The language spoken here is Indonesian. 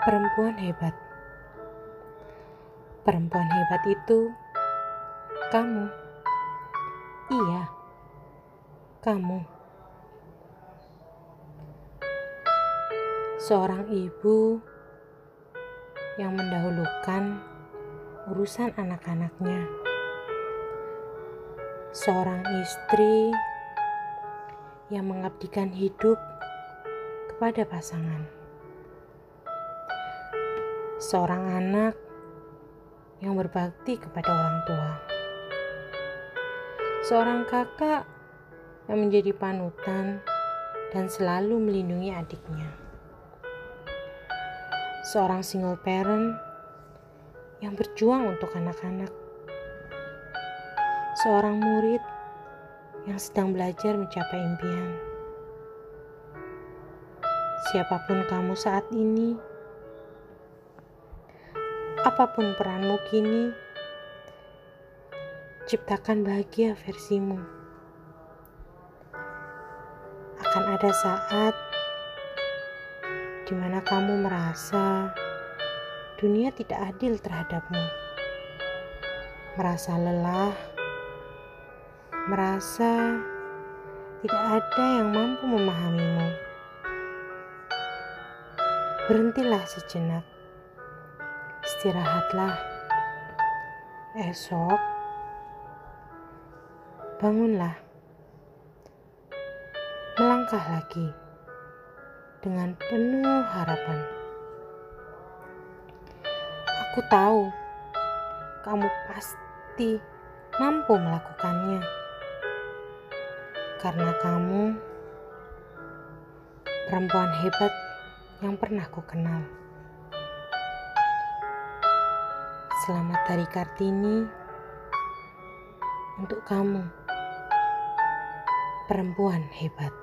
Perempuan hebat. Perempuan hebat itu kamu. Iya, kamu. Seorang ibu yang mendahulukan urusan anak-anaknya. Seorang istri yang mengabdikan hidup kepada pasangan. Seorang anak yang berbakti kepada orang tua. Seorang kakak yang menjadi panutan dan selalu melindungi adiknya. Seorang single parent yang berjuang untuk anak-anak. Seorang murid yang sedang belajar mencapai impian. Siapa pun kamu saat ini, apa pun peranmu kini, ciptakan bahagia versimu. Akan ada saat di mana kamu merasa dunia tidak adil terhadapmu, merasa lelah, merasa tidak ada yang mampu memahamimu. Berhentilah sejenak, istirahatlah. Esok, bangunlah, melangkah lagi dengan penuh harapan. Aku tahu kamu pasti mampu melakukannya karena kamu perempuan hebat yang pernah ku kenal. Selamat Hari Kartini untuk kamu, perempuan hebat.